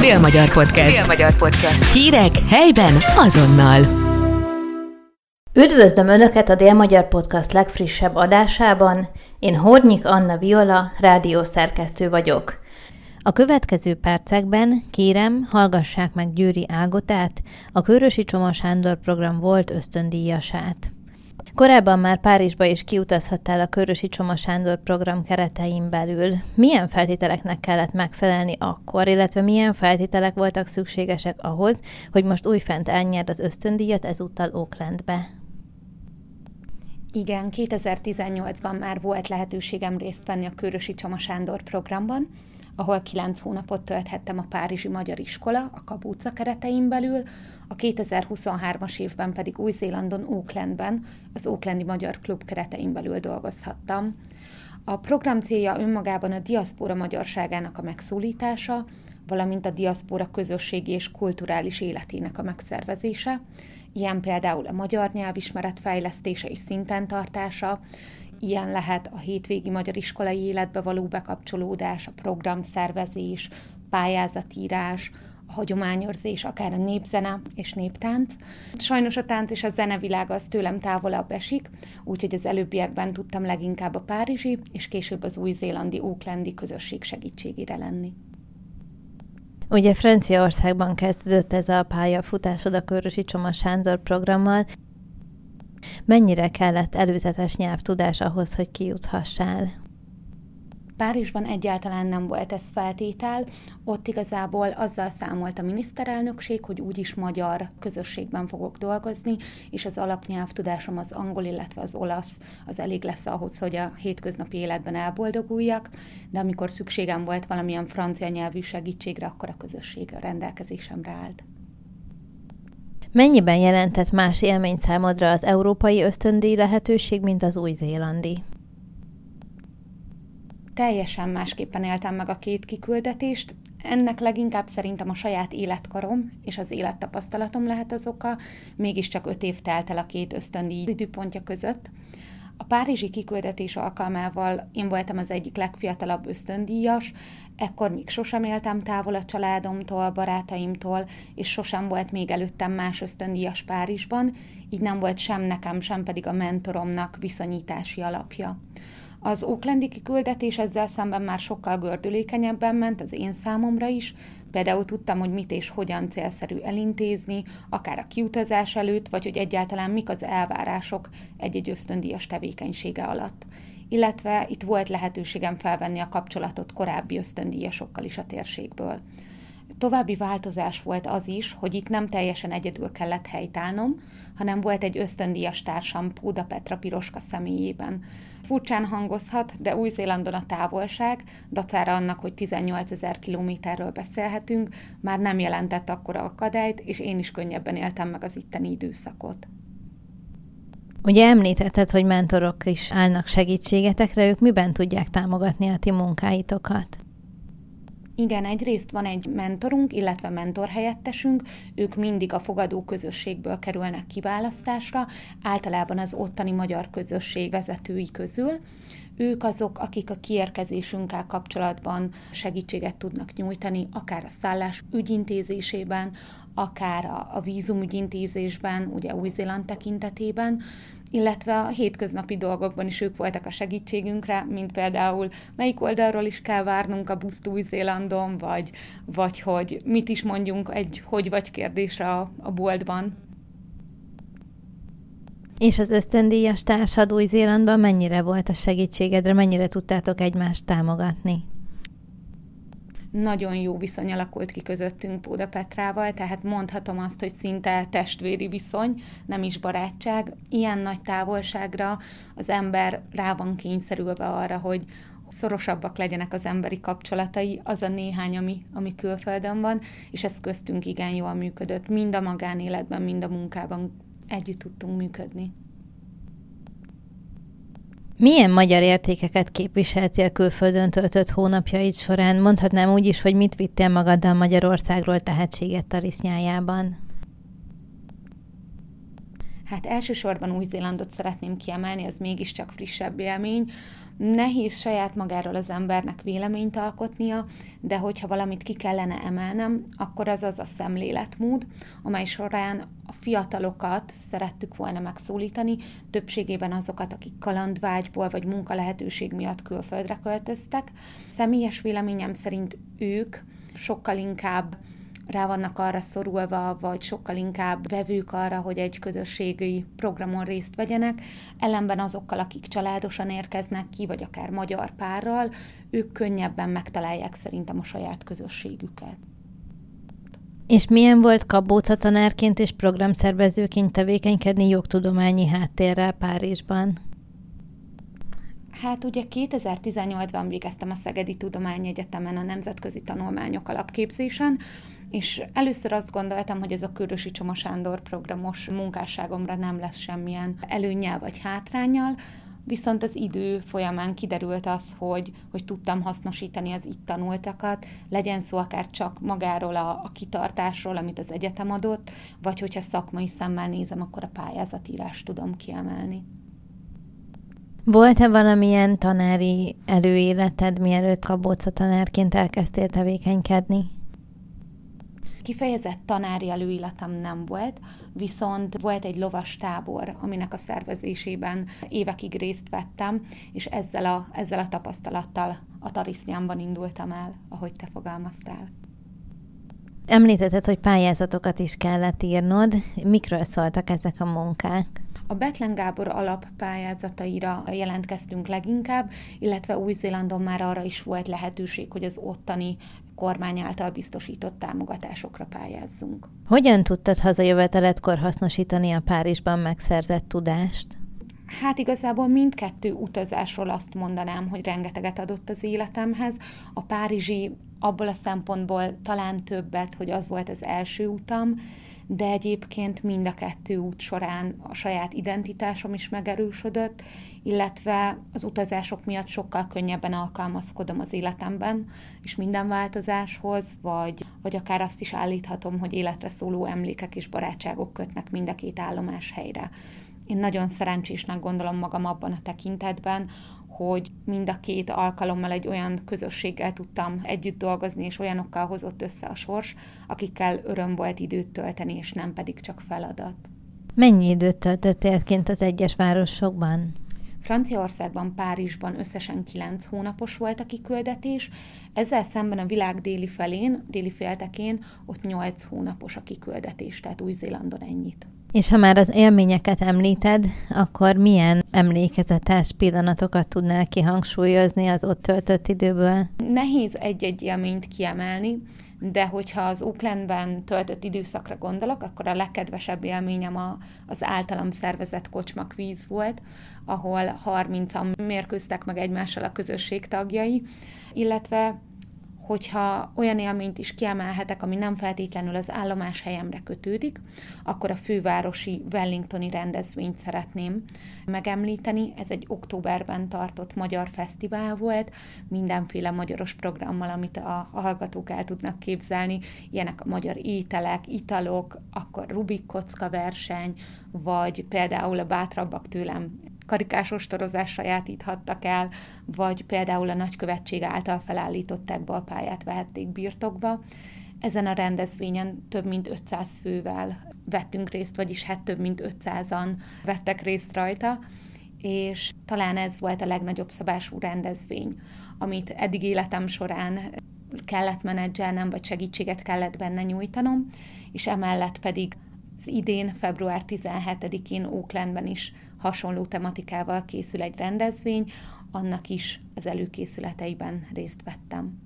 Dél-Magyar Podcast. Dél-Magyar Podcast. Hírek helyben azonnal. Üdvözlöm Önöket a Dél-Magyar Podcast legfrissebb adásában. Én Hornyik Anna Viola, rádiószerkesztő vagyok. A következő percekben kérem, hallgassák meg Győri Ágotát, a Körösi Csoma Sándor program volt ösztöndíjasát. Korábban már Párizsba is kiutazhattál a Körösi Csoma Sándor program keretein belül. Milyen feltételeknek kellett megfelelni akkor, illetve milyen feltételek voltak szükségesek ahhoz, hogy most újfent elnyerd az ösztöndíjat ezúttal Oaklandbe? Igen, 2018-ban már volt lehetőségem részt venni a Körösi Csoma Sándor programban, ahol kilenc hónapot tölthettem a Párizsi Magyar Iskola, a Kabúca keretein belül, a 2023-as évben pedig Új-Zélandon, Oaklandben, az Oaklandi Magyar Klub keretein belül dolgozhattam. A program célja önmagában a diaszpora magyarságának a megszólítása, valamint a diaszpora közösségi és kulturális életének a megszervezése, ilyen például a magyar nyelvismeret fejlesztése és szinten tartása, Ilyen lehet a hétvégi magyar iskolai életbe való bekapcsolódás, a programszervezés, pályázatírás, a hagyományőrzés, akár a népzene és néptánc. Sajnos a tánc és a zenevilág az tőlem távolabb esik, úgyhogy az előbbiekben tudtam leginkább a párizsi és később az új-zélandi Oaklandi közösség segítségére lenni. Ugye Franciaországban kezdődött ez a pályafutásod a Körösi Csoma Sándor programmal. Mennyire kellett előzetes nyelvtudás ahhoz, hogy kijuthassál? Párizsban egyáltalán nem volt ez feltétel, ott igazából azzal számolt a miniszterelnökség, hogy úgyis magyar közösségben fogok dolgozni, és az alapnyelvtudásom az angol, illetve az olasz az elég lesz ahhoz, hogy a hétköznapi életben elboldoguljak, de amikor szükségem volt valamilyen francia nyelvű segítségre, akkor a közösség a rendelkezésemre állt. Mennyiben jelentett más élmény számodra az európai ösztöndíj lehetőség, mint az új-zélandi? Teljesen másképpen éltem meg a két kiküldetést. Ennek leginkább szerintem a saját életkarom és az élettapasztalatom lehet az oka. Mégiscsak öt év telt el a két ösztöndíj időpontja között. A párizsi kiküldetés alkalmával én voltam az egyik legfiatalabb ösztöndíjas, ekkor még sosem éltem távol a családomtól, barátaimtól, és sosem volt még előttem más ösztöndíjas Párizsban, így nem volt sem nekem, sem pedig a mentoromnak viszonyítási alapja. Az Oaklandi kiküldetés ezzel szemben már sokkal gördülékenyebben ment az én számomra is, például tudtam, hogy mit és hogyan célszerű elintézni, akár a kiutazás előtt, vagy hogy egyáltalán mik az elvárások egy-egy ösztöndíjas tevékenysége alatt. Illetve itt volt lehetőségem felvenni a kapcsolatot korábbi ösztöndíjasokkal is a térségből. További változás volt az is, hogy itt nem teljesen egyedül kellett helytállnom, hanem volt egy ösztöndíjas társam Póda Petra Piroska személyében. Furcsán hangozhat, de Új-Zélandon a távolság, dacára annak, hogy 18 ezer kilométerről beszélhetünk, már nem jelentett akkora akadályt, és én is könnyebben éltem meg az itteni időszakot. Ugye említetted, hogy mentorok is állnak segítségetekre, ők miben tudják támogatni a ti munkáitokat? Igen, egyrészt van egy mentorunk, illetve mentorhelyettesünk, ők mindig a fogadó közösségből kerülnek kiválasztásra, általában az ottani magyar közösség vezetői közül. Ők azok, akik a kiérkezésünkkel kapcsolatban segítséget tudnak nyújtani, akár a szállás ügyintézésében, akár a, a vízumügyintézésben, ugye Új-Zéland tekintetében, illetve a hétköznapi dolgokban is ők voltak a segítségünkre, mint például melyik oldalról is kell várnunk a buszt Új-Zélandon, vagy, vagy hogy mit is mondjunk egy hogy vagy kérdésre a, a boltban. És az ösztöndíjas társad Új-Zélandban mennyire volt a segítségedre, mennyire tudtátok egymást támogatni? Nagyon jó viszony alakult ki közöttünk Póda Petrával, tehát mondhatom azt, hogy szinte testvéri viszony, nem is barátság. Ilyen nagy távolságra az ember rá van kényszerülve arra, hogy szorosabbak legyenek az emberi kapcsolatai, az a néhány, ami, ami külföldön van, és ez köztünk igen jól működött. Mind a magánéletben, mind a munkában együtt tudtunk működni. Milyen magyar értékeket képviseltél külföldön töltött hónapjaid során? Mondhatnám úgy is, hogy mit vittél magaddal Magyarországról tehetséget tarisznyájában? Hát elsősorban Új-Zélandot szeretném kiemelni, az mégiscsak frissebb élmény. Nehéz saját magáról az embernek véleményt alkotnia, de hogyha valamit ki kellene emelnem, akkor az az a szemléletmód, amely során a fiatalokat szerettük volna megszólítani, többségében azokat, akik kalandvágyból vagy munkalehetőség miatt külföldre költöztek. Személyes véleményem szerint ők sokkal inkább rá vannak arra szorulva, vagy sokkal inkább vevők arra, hogy egy közösségi programon részt vegyenek, ellenben azokkal, akik családosan érkeznek ki, vagy akár magyar párral, ők könnyebben megtalálják szerintem a saját közösségüket. És milyen volt Kabóca tanárként és programszervezőként tevékenykedni jogtudományi háttérrel Párizsban? Hát ugye 2018-ban végeztem a Szegedi Tudományegyetemen a Nemzetközi Tanulmányok alapképzésen, és először azt gondoltam, hogy ez a Körösi Csoma Sándor programos munkásságomra nem lesz semmilyen előnyel vagy hátrányjal, viszont az idő folyamán kiderült az, hogy, hogy tudtam hasznosítani az itt tanultakat, legyen szó akár csak magáról a, a kitartásról, amit az egyetem adott, vagy hogyha szakmai szemmel nézem, akkor a pályázatírást tudom kiemelni. Volt-e valamilyen tanári előéleted, mielőtt Kabóca tanárként elkezdtél tevékenykedni? Kifejezett tanári előéletem nem volt, viszont volt egy lovas tábor, aminek a szervezésében évekig részt vettem, és ezzel a, ezzel a tapasztalattal a Tarisznyámban indultam el, ahogy te fogalmaztál. Említetted, hogy pályázatokat is kellett írnod. Mikről szóltak ezek a munkák? A Betlen Gábor alappályázataira jelentkeztünk leginkább, illetve Új-Zélandon már arra is volt lehetőség, hogy az ottani kormány által biztosított támogatásokra pályázzunk. Hogyan tudtad hazajöveteletkor hasznosítani a Párizsban megszerzett tudást? Hát igazából mindkettő utazásról azt mondanám, hogy rengeteget adott az életemhez. A párizsi abból a szempontból talán többet, hogy az volt az első utam, de egyébként mind a kettő út során a saját identitásom is megerősödött, illetve az utazások miatt sokkal könnyebben alkalmazkodom az életemben, és minden változáshoz, vagy, vagy akár azt is állíthatom, hogy életre szóló emlékek és barátságok kötnek mind a két állomás helyre. Én nagyon szerencsésnek gondolom magam abban a tekintetben, hogy mind a két alkalommal egy olyan közösséggel tudtam együtt dolgozni, és olyanokkal hozott össze a sors, akikkel öröm volt időt tölteni, és nem pedig csak feladat. Mennyi időt töltöttél kint az egyes városokban? Franciaországban, Párizsban összesen 9 hónapos volt a kiküldetés, ezzel szemben a világ déli felén, déli féltekén ott 8 hónapos a kiküldetés, tehát Új-Zélandon ennyit. És ha már az élményeket említed, akkor milyen emlékezetes pillanatokat tudnál kihangsúlyozni az ott töltött időből? Nehéz egy-egy élményt kiemelni, de hogyha az Oaklandben töltött időszakra gondolok, akkor a legkedvesebb élményem a, az általam szervezett kocsmakvíz volt, ahol 30-an mérkőztek meg egymással a közösség tagjai, illetve hogyha olyan élményt is kiemelhetek, ami nem feltétlenül az állomás helyemre kötődik, akkor a fővárosi Wellingtoni rendezvényt szeretném megemlíteni. Ez egy októberben tartott magyar fesztivál volt, mindenféle magyaros programmal, amit a, hallgatók el tudnak képzelni, ilyenek a magyar ételek, italok, akkor Rubik kocka verseny, vagy például a bátrabbak tőlem karikás ostorozás sajátíthattak el, vagy például a nagykövetség által felállított pályát vehették birtokba. Ezen a rendezvényen több mint 500 fővel vettünk részt, vagyis hát több mint 500-an vettek részt rajta, és talán ez volt a legnagyobb szabású rendezvény, amit eddig életem során kellett menedzselnem, vagy segítséget kellett benne nyújtanom, és emellett pedig az idén, február 17-én Oaklandben is hasonló tematikával készül egy rendezvény, annak is az előkészületeiben részt vettem.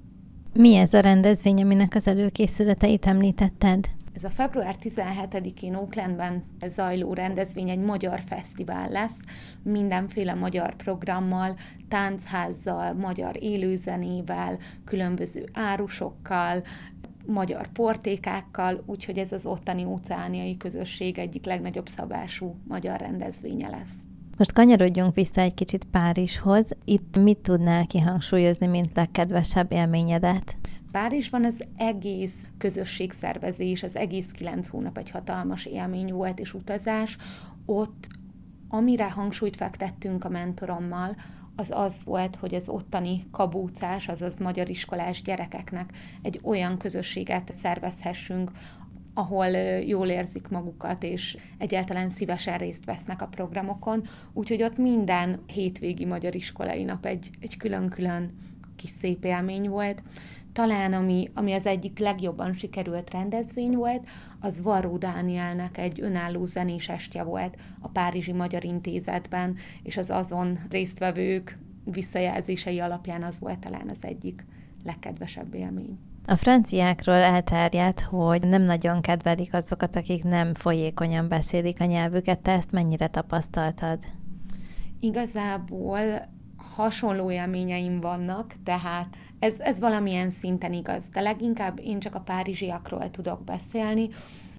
Mi ez a rendezvény, aminek az előkészületeit említetted? Ez a február 17-én Oaklandben zajló rendezvény egy magyar fesztivál lesz, mindenféle magyar programmal, táncházzal, magyar élőzenével, különböző árusokkal, magyar portékákkal, úgyhogy ez az ottani óceániai közösség egyik legnagyobb szabású magyar rendezvénye lesz. Most kanyarodjunk vissza egy kicsit Párizshoz. Itt mit tudnál kihangsúlyozni, mint legkedvesebb élményedet? Párizsban az egész közösségszervezés, az egész kilenc hónap egy hatalmas élmény volt és utazás. Ott, amire hangsúlyt fektettünk a mentorommal, az az volt, hogy az ottani kabúcás, azaz magyar iskolás gyerekeknek egy olyan közösséget szervezhessünk, ahol jól érzik magukat, és egyáltalán szívesen részt vesznek a programokon. Úgyhogy ott minden hétvégi magyar iskolai nap egy, egy külön-külön kis szép élmény volt. Talán ami, ami az egyik legjobban sikerült rendezvény volt, az Varó Dánielnek egy önálló zenés estje volt a Párizsi Magyar Intézetben, és az azon résztvevők visszajelzései alapján az volt talán az egyik legkedvesebb élmény. A franciákról elterjedt, hogy nem nagyon kedvelik azokat, akik nem folyékonyan beszélik a nyelvüket. Te ezt mennyire tapasztaltad? Igazából hasonló élményeim vannak, tehát ez, ez valamilyen szinten igaz, de leginkább én csak a párizsiakról tudok beszélni.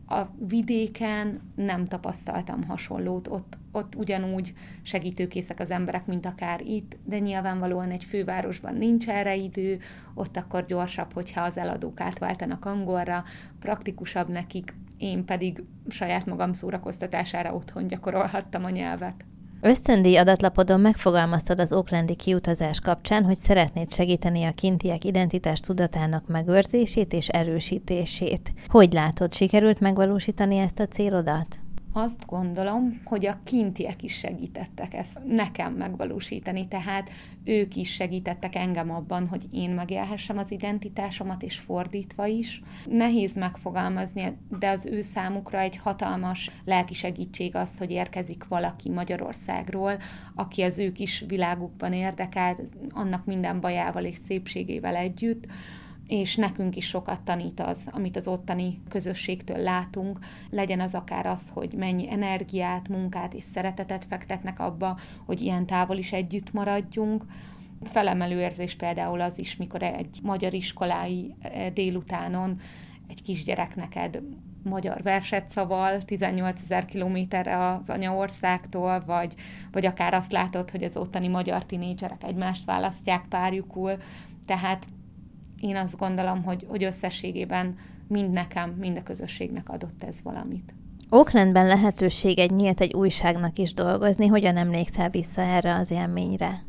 A vidéken nem tapasztaltam hasonlót, ott, ott ugyanúgy segítőkészek az emberek, mint akár itt, de nyilvánvalóan egy fővárosban nincs erre idő, ott akkor gyorsabb, hogyha az eladók átváltanak angolra, praktikusabb nekik, én pedig saját magam szórakoztatására otthon gyakorolhattam a nyelvet. Ösztöndíj adatlapodon megfogalmaztad az oaklandi kiutazás kapcsán, hogy szeretnéd segíteni a kintiek identitás tudatának megőrzését és erősítését. Hogy látod, sikerült megvalósítani ezt a célodat? Azt gondolom, hogy a kintiek is segítettek ezt nekem megvalósítani, tehát ők is segítettek engem abban, hogy én megélhessem az identitásomat, és fordítva is. Nehéz megfogalmazni, de az ő számukra egy hatalmas lelki segítség az, hogy érkezik valaki Magyarországról, aki az ő kis világukban érdekelt, annak minden bajával és szépségével együtt, és nekünk is sokat tanít az, amit az ottani közösségtől látunk, legyen az akár az, hogy mennyi energiát, munkát és szeretetet fektetnek abba, hogy ilyen távol is együtt maradjunk. Felemelő érzés például az is, mikor egy magyar iskolái eh, délutánon egy kisgyerek neked magyar verset szaval 18 ezer kilométerre az anyaországtól, vagy, vagy akár azt látod, hogy az ottani magyar tinédzserek egymást választják párjukul. Tehát én azt gondolom, hogy, hogy összességében mind nekem, mind a közösségnek adott ez valamit. Oaklandben lehetőség nyílt egy újságnak is dolgozni. Hogyan emlékszel vissza erre az élményre?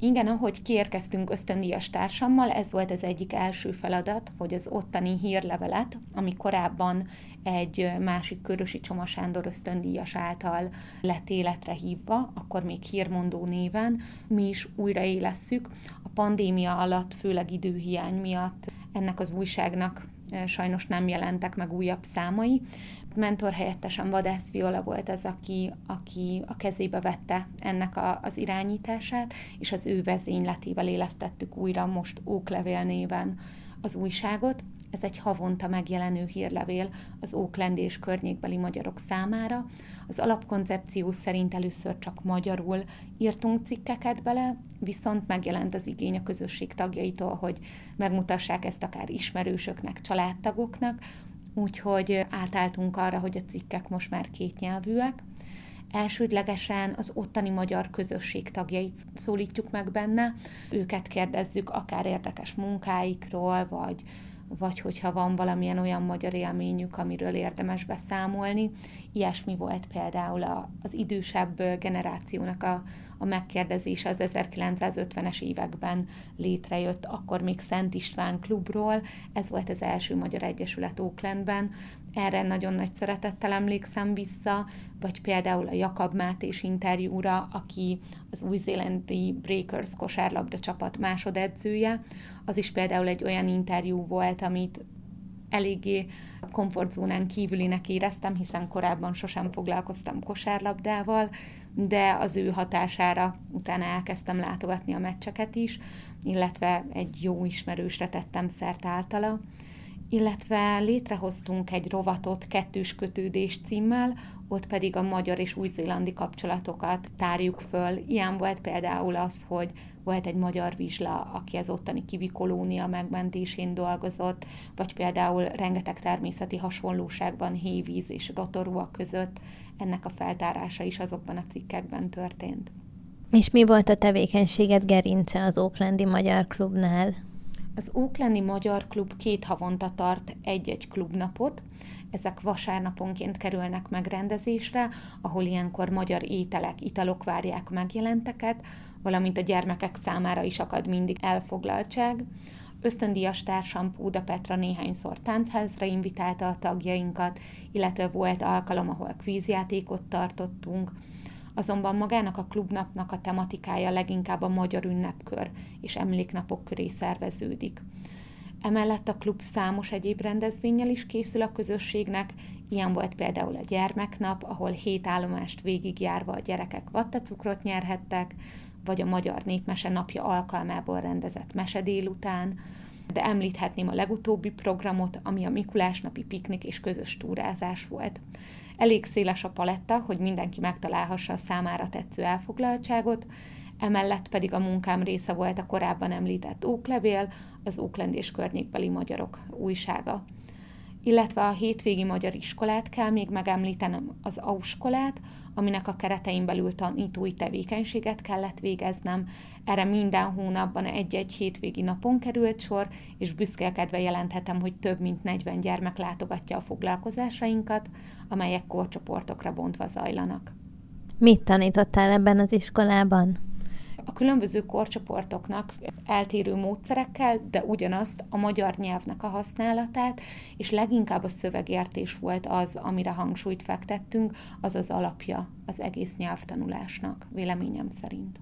Igen, ahogy kiérkeztünk ösztöndíjas társammal, ez volt az egyik első feladat, hogy az ottani hírlevelet, ami korábban egy másik Körösi Csoma Sándor ösztöndíjas által lett életre hívva, akkor még hírmondó néven, mi is újraélesszük. Pandémia alatt, főleg időhiány miatt ennek az újságnak sajnos nem jelentek meg újabb számai, mentor helyettesen Vadász Viola volt az, aki, aki a kezébe vette ennek a, az irányítását, és az ő vezényletével élesztettük újra most Óklevél néven az újságot. Ez egy havonta megjelenő hírlevél az Oakland és környékbeli magyarok számára. Az alapkoncepció szerint először csak magyarul írtunk cikkeket bele, viszont megjelent az igény a közösség tagjaitól, hogy megmutassák ezt akár ismerősöknek, családtagoknak, úgyhogy átálltunk arra, hogy a cikkek most már kétnyelvűek. Elsődlegesen az ottani magyar közösség tagjait szólítjuk meg benne, őket kérdezzük akár érdekes munkáikról, vagy, vagy hogyha van valamilyen olyan magyar élményük, amiről érdemes beszámolni. Ilyesmi volt például az idősebb generációnak a, a megkérdezése az 1950-es években létrejött, akkor még Szent István klubról, ez volt az első Magyar Egyesület Oaklandben, erre nagyon nagy szeretettel emlékszem vissza, vagy például a Jakab Mátés interjúra, aki az új-zélandi Breakers kosárlabda csapat másodedzője, az is például egy olyan interjú volt, amit eléggé komfortzónán kívülinek éreztem, hiszen korábban sosem foglalkoztam kosárlabdával, de az ő hatására utána elkezdtem látogatni a meccseket is, illetve egy jó ismerősre tettem szert általa, illetve létrehoztunk egy rovatot kettős kötődés címmel, ott pedig a magyar és új-zélandi kapcsolatokat tárjuk föl. Ilyen volt például az, hogy volt egy magyar vizsla, aki az ottani kivi kolónia megmentésén dolgozott, vagy például rengeteg természeti hasonlóság van hévíz és rotorúak között, ennek a feltárása is azokban a cikkekben történt. És mi volt a tevékenységet gerince az Óklandi Magyar Klubnál? Az Óklandi Magyar Klub két havonta tart egy-egy klubnapot, ezek vasárnaponként kerülnek megrendezésre, ahol ilyenkor magyar ételek, italok várják megjelenteket, valamint a gyermekek számára is akad mindig elfoglaltság. Ösztöndíjas társam Púda Petra néhányszor táncházra invitálta a tagjainkat, illetve volt alkalom, ahol kvízjátékot tartottunk, azonban magának a klubnapnak a tematikája leginkább a magyar ünnepkör és emléknapok köré szerveződik. Emellett a klub számos egyéb rendezvényel is készül a közösségnek, ilyen volt például a gyermeknap, ahol hét állomást végigjárva a gyerekek vattacukrot nyerhettek, vagy a Magyar Népmese napja alkalmából rendezett mese délután, de említhetném a legutóbbi programot, ami a Mikulás napi piknik és közös túrázás volt. Elég széles a paletta, hogy mindenki megtalálhassa a számára tetsző elfoglaltságot, emellett pedig a munkám része volt a korábban említett Óklevél, az Óklend és környékbeli magyarok újsága. Illetve a hétvégi magyar iskolát kell még megemlítenem, az Auskolát, aminek a keretein belül tanítói tevékenységet kellett végeznem. Erre minden hónapban egy-egy hétvégi napon került sor, és büszkélkedve jelenthetem, hogy több mint 40 gyermek látogatja a foglalkozásainkat, amelyek korcsoportokra bontva zajlanak. Mit tanítottál ebben az iskolában? a különböző korcsoportoknak eltérő módszerekkel, de ugyanazt a magyar nyelvnek a használatát, és leginkább a szövegértés volt az, amire hangsúlyt fektettünk, az az alapja az egész nyelvtanulásnak, véleményem szerint.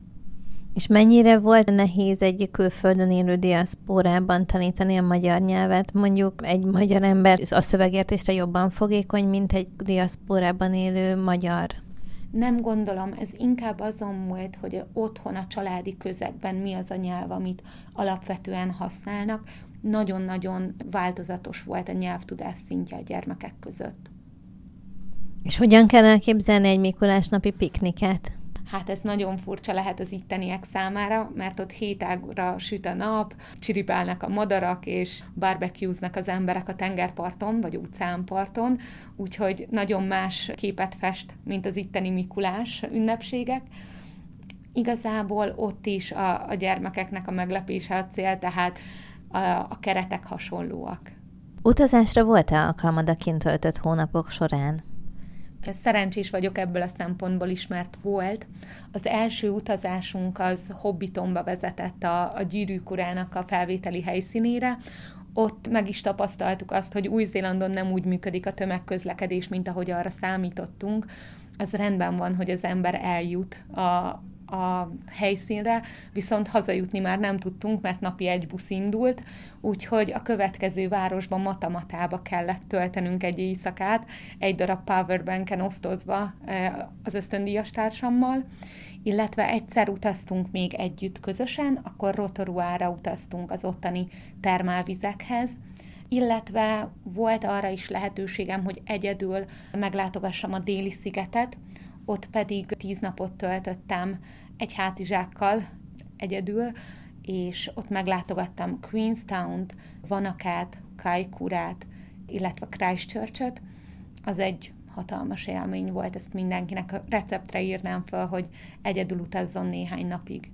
És mennyire volt nehéz egy külföldön élő diaszpórában tanítani a magyar nyelvet? Mondjuk egy magyar ember a szövegértésre jobban fogékony, mint egy diaszpórában élő magyar nem gondolom, ez inkább azon múlt, hogy otthon a családi közegben mi az a nyelv, amit alapvetően használnak. Nagyon-nagyon változatos volt a nyelvtudás szintje a gyermekek között. És hogyan kell elképzelni egy Mikulás napi pikniket? Hát ez nagyon furcsa lehet az itteniek számára, mert ott hétágra süt a nap, csiripálnak a madarak, és barbecueznak az emberek a tengerparton, vagy utcánparton, úgyhogy nagyon más képet fest, mint az itteni Mikulás ünnepségek. Igazából ott is a, a gyermekeknek a meglepése a cél, tehát a, a keretek hasonlóak. Utazásra volt-e alkalmad a kint töltött hónapok során? Szerencsés vagyok ebből a szempontból is, mert volt. Az első utazásunk az Hobbitonba vezetett a, a gyűrűk a felvételi helyszínére, ott meg is tapasztaltuk azt, hogy Új-Zélandon nem úgy működik a tömegközlekedés, mint ahogy arra számítottunk. Az rendben van, hogy az ember eljut a, a helyszínre, viszont hazajutni már nem tudtunk, mert napi egy busz indult, úgyhogy a következő városban Matamatába kellett töltenünk egy éjszakát, egy darab powerbanken osztozva az ösztöndíjas társammal, illetve egyszer utaztunk még együtt közösen, akkor Rotoruára utaztunk az ottani termálvizekhez, illetve volt arra is lehetőségem, hogy egyedül meglátogassam a déli szigetet, ott pedig tíz napot töltöttem egy hátizsákkal egyedül, és ott meglátogattam Queenstown-t, Vanakát, Kaikurát, illetve Christchurch-öt. Az egy hatalmas élmény volt, ezt mindenkinek a receptre írnám fel, hogy egyedül utazzon néhány napig.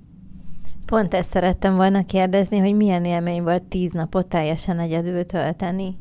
Pont ezt szerettem volna kérdezni, hogy milyen élmény volt tíz napot teljesen egyedül tölteni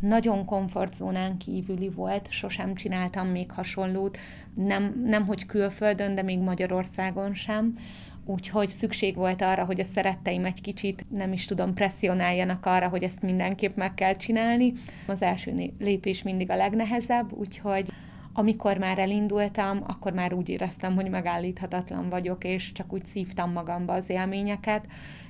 nagyon komfortzónán kívüli volt, sosem csináltam még hasonlót, nem, nem hogy külföldön, de még Magyarországon sem, úgyhogy szükség volt arra, hogy a szeretteim egy kicsit, nem is tudom, presszionáljanak arra, hogy ezt mindenképp meg kell csinálni. Az első lépés mindig a legnehezebb, úgyhogy amikor már elindultam, akkor már úgy éreztem, hogy megállíthatatlan vagyok, és csak úgy szívtam magamba az élményeket,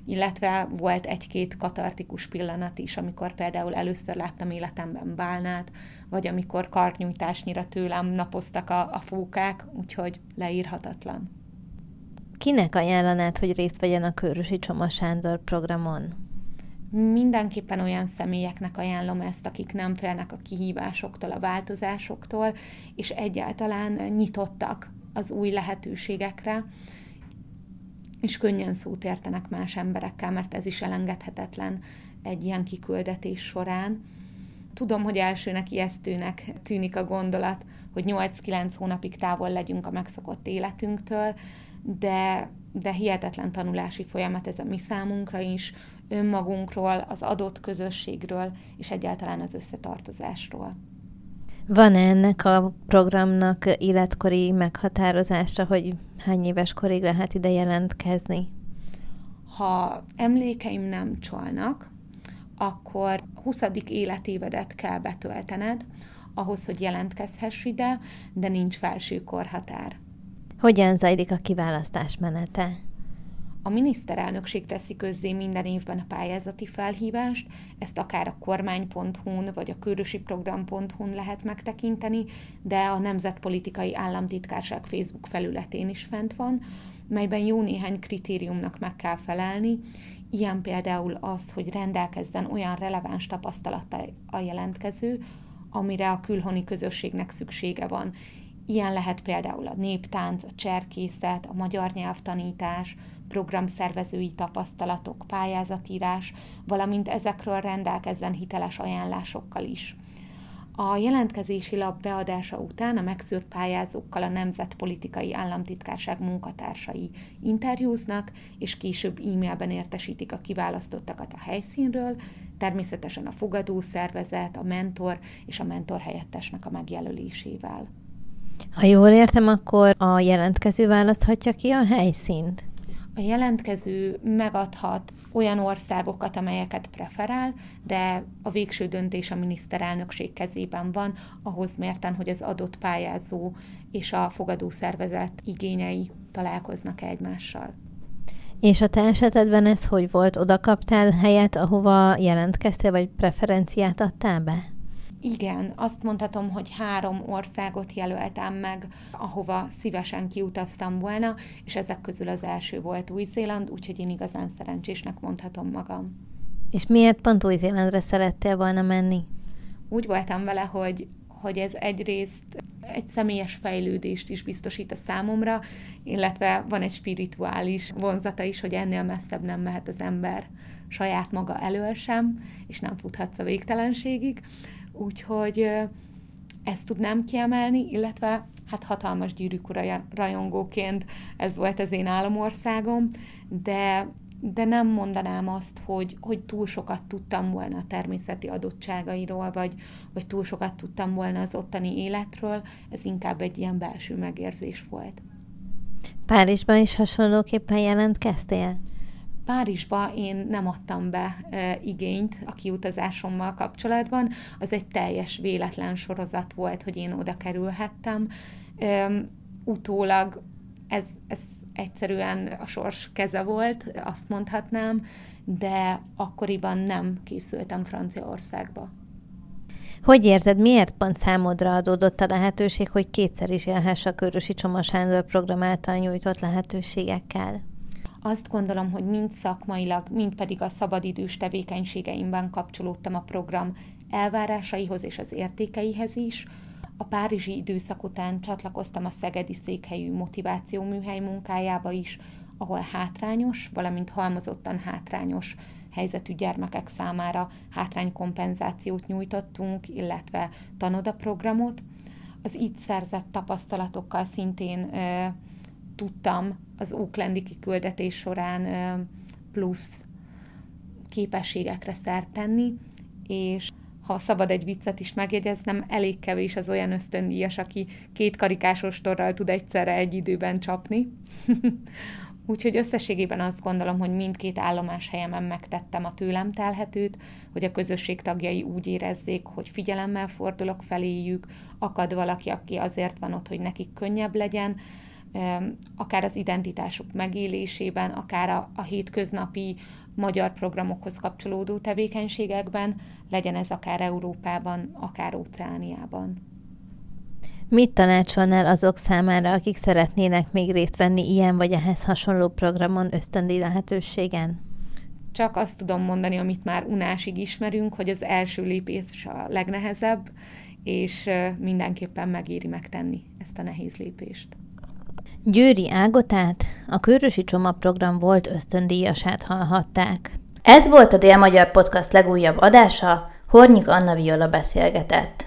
illetve volt egy-két katartikus pillanat is, amikor például először láttam életemben bálnát, vagy amikor kartnyújtásnyira tőlem napoztak a, a fókák, úgyhogy leírhatatlan. Kinek ajánlanád, hogy részt vegyen a Körösi Csoma Sándor programon? Mindenképpen olyan személyeknek ajánlom ezt, akik nem félnek a kihívásoktól, a változásoktól, és egyáltalán nyitottak az új lehetőségekre, és könnyen szót értenek más emberekkel, mert ez is elengedhetetlen egy ilyen kiküldetés során. Tudom, hogy elsőnek ijesztőnek tűnik a gondolat, hogy 8-9 hónapig távol legyünk a megszokott életünktől, de, de hihetetlen tanulási folyamat ez a mi számunkra is, önmagunkról, az adott közösségről, és egyáltalán az összetartozásról. Van -e ennek a programnak életkori meghatározása, hogy hány éves korig lehet ide jelentkezni? Ha emlékeim nem csalnak, akkor 20. életévedet kell betöltened, ahhoz, hogy jelentkezhess ide, de nincs felső korhatár. Hogyan zajlik a kiválasztás menete? A miniszterelnökség teszi közzé minden évben a pályázati felhívást, ezt akár a kormány.hu-n vagy a körösiprogram.hu-n lehet megtekinteni, de a Nemzetpolitikai Államtitkárság Facebook felületén is fent van, melyben jó néhány kritériumnak meg kell felelni, ilyen például az, hogy rendelkezzen olyan releváns tapasztalata a jelentkező, amire a külhoni közösségnek szüksége van. Ilyen lehet például a néptánc, a cserkészet, a magyar nyelvtanítás, programszervezői tapasztalatok, pályázatírás, valamint ezekről rendelkezzen hiteles ajánlásokkal is. A jelentkezési lap beadása után a megszűrt pályázókkal a Nemzetpolitikai Államtitkárság munkatársai interjúznak, és később e-mailben értesítik a kiválasztottakat a helyszínről, természetesen a fogadó szervezet, a mentor és a mentor helyettesnek a megjelölésével. Ha jól értem, akkor a jelentkező választhatja ki a helyszínt? A jelentkező megadhat olyan országokat, amelyeket preferál, de a végső döntés a miniszterelnökség kezében van, ahhoz mérten, hogy az adott pályázó és a fogadó szervezet igényei találkoznak egymással. És a te esetedben ez hogy volt? Oda kaptál helyet, ahova jelentkeztél, vagy preferenciát adtál be? Igen, azt mondhatom, hogy három országot jelöltem meg, ahova szívesen kiutaztam volna, és ezek közül az első volt Új-Zéland, úgyhogy én igazán szerencsésnek mondhatom magam. És miért pont Új-Zélandra szerettél volna menni? Úgy voltam vele, hogy hogy ez egyrészt egy személyes fejlődést is biztosít a számomra, illetve van egy spirituális vonzata is, hogy ennél messzebb nem mehet az ember saját maga elől sem, és nem futhatsz a végtelenségig. Úgyhogy ezt tudnám kiemelni, illetve hát hatalmas gyűrűk rajongóként ez volt az én álomországom, de, de nem mondanám azt, hogy, hogy túl sokat tudtam volna a természeti adottságairól, vagy, vagy túl sokat tudtam volna az ottani életről, ez inkább egy ilyen belső megérzés volt. Párizsban is hasonlóképpen jelentkeztél? Párizsba én nem adtam be e, igényt a kiutazásommal kapcsolatban, az egy teljes véletlen sorozat volt, hogy én oda kerülhettem. E, utólag ez, ez egyszerűen a sors keze volt, azt mondhatnám, de akkoriban nem készültem Franciaországba. Hogy érzed, miért pont számodra adódott a lehetőség, hogy kétszer is élhess a Körösi Csoma Sándor program által nyújtott lehetőségekkel? Azt gondolom, hogy mind szakmailag, mind pedig a szabadidős tevékenységeimben kapcsolódtam a program elvárásaihoz és az értékeihez is. A párizsi időszak után csatlakoztam a szegedi székhelyű motiváció műhely munkájába is, ahol hátrányos, valamint halmozottan hátrányos helyzetű gyermekek számára hátránykompenzációt nyújtottunk, illetve tanodaprogramot. Az itt szerzett tapasztalatokkal szintén tudtam az Oaklandi kiküldetés során plusz képességekre szert tenni, és ha szabad egy viccet is megjegyeznem, elég kevés az olyan ösztöndíjas, aki két karikásos torral tud egyszerre egy időben csapni. Úgyhogy összességében azt gondolom, hogy mindkét állomás helyemen megtettem a tőlem telhetőt, hogy a közösség tagjai úgy érezzék, hogy figyelemmel fordulok feléjük, akad valaki, aki azért van ott, hogy nekik könnyebb legyen, akár az identitásuk megélésében, akár a, a hétköznapi magyar programokhoz kapcsolódó tevékenységekben, legyen ez akár Európában, akár Óceániában. Mit tanácsolnál azok számára, akik szeretnének még részt venni ilyen vagy ehhez hasonló programon ösztöndi lehetőségen? Csak azt tudom mondani, amit már unásig ismerünk, hogy az első lépés a legnehezebb, és mindenképpen megéri megtenni ezt a nehéz lépést. Győri Ágotát, a Körösi Csoma program volt ösztöndíjasát hallhatták. Ez volt a Dél Magyar Podcast legújabb adása, Hornyik Anna Viola beszélgetett.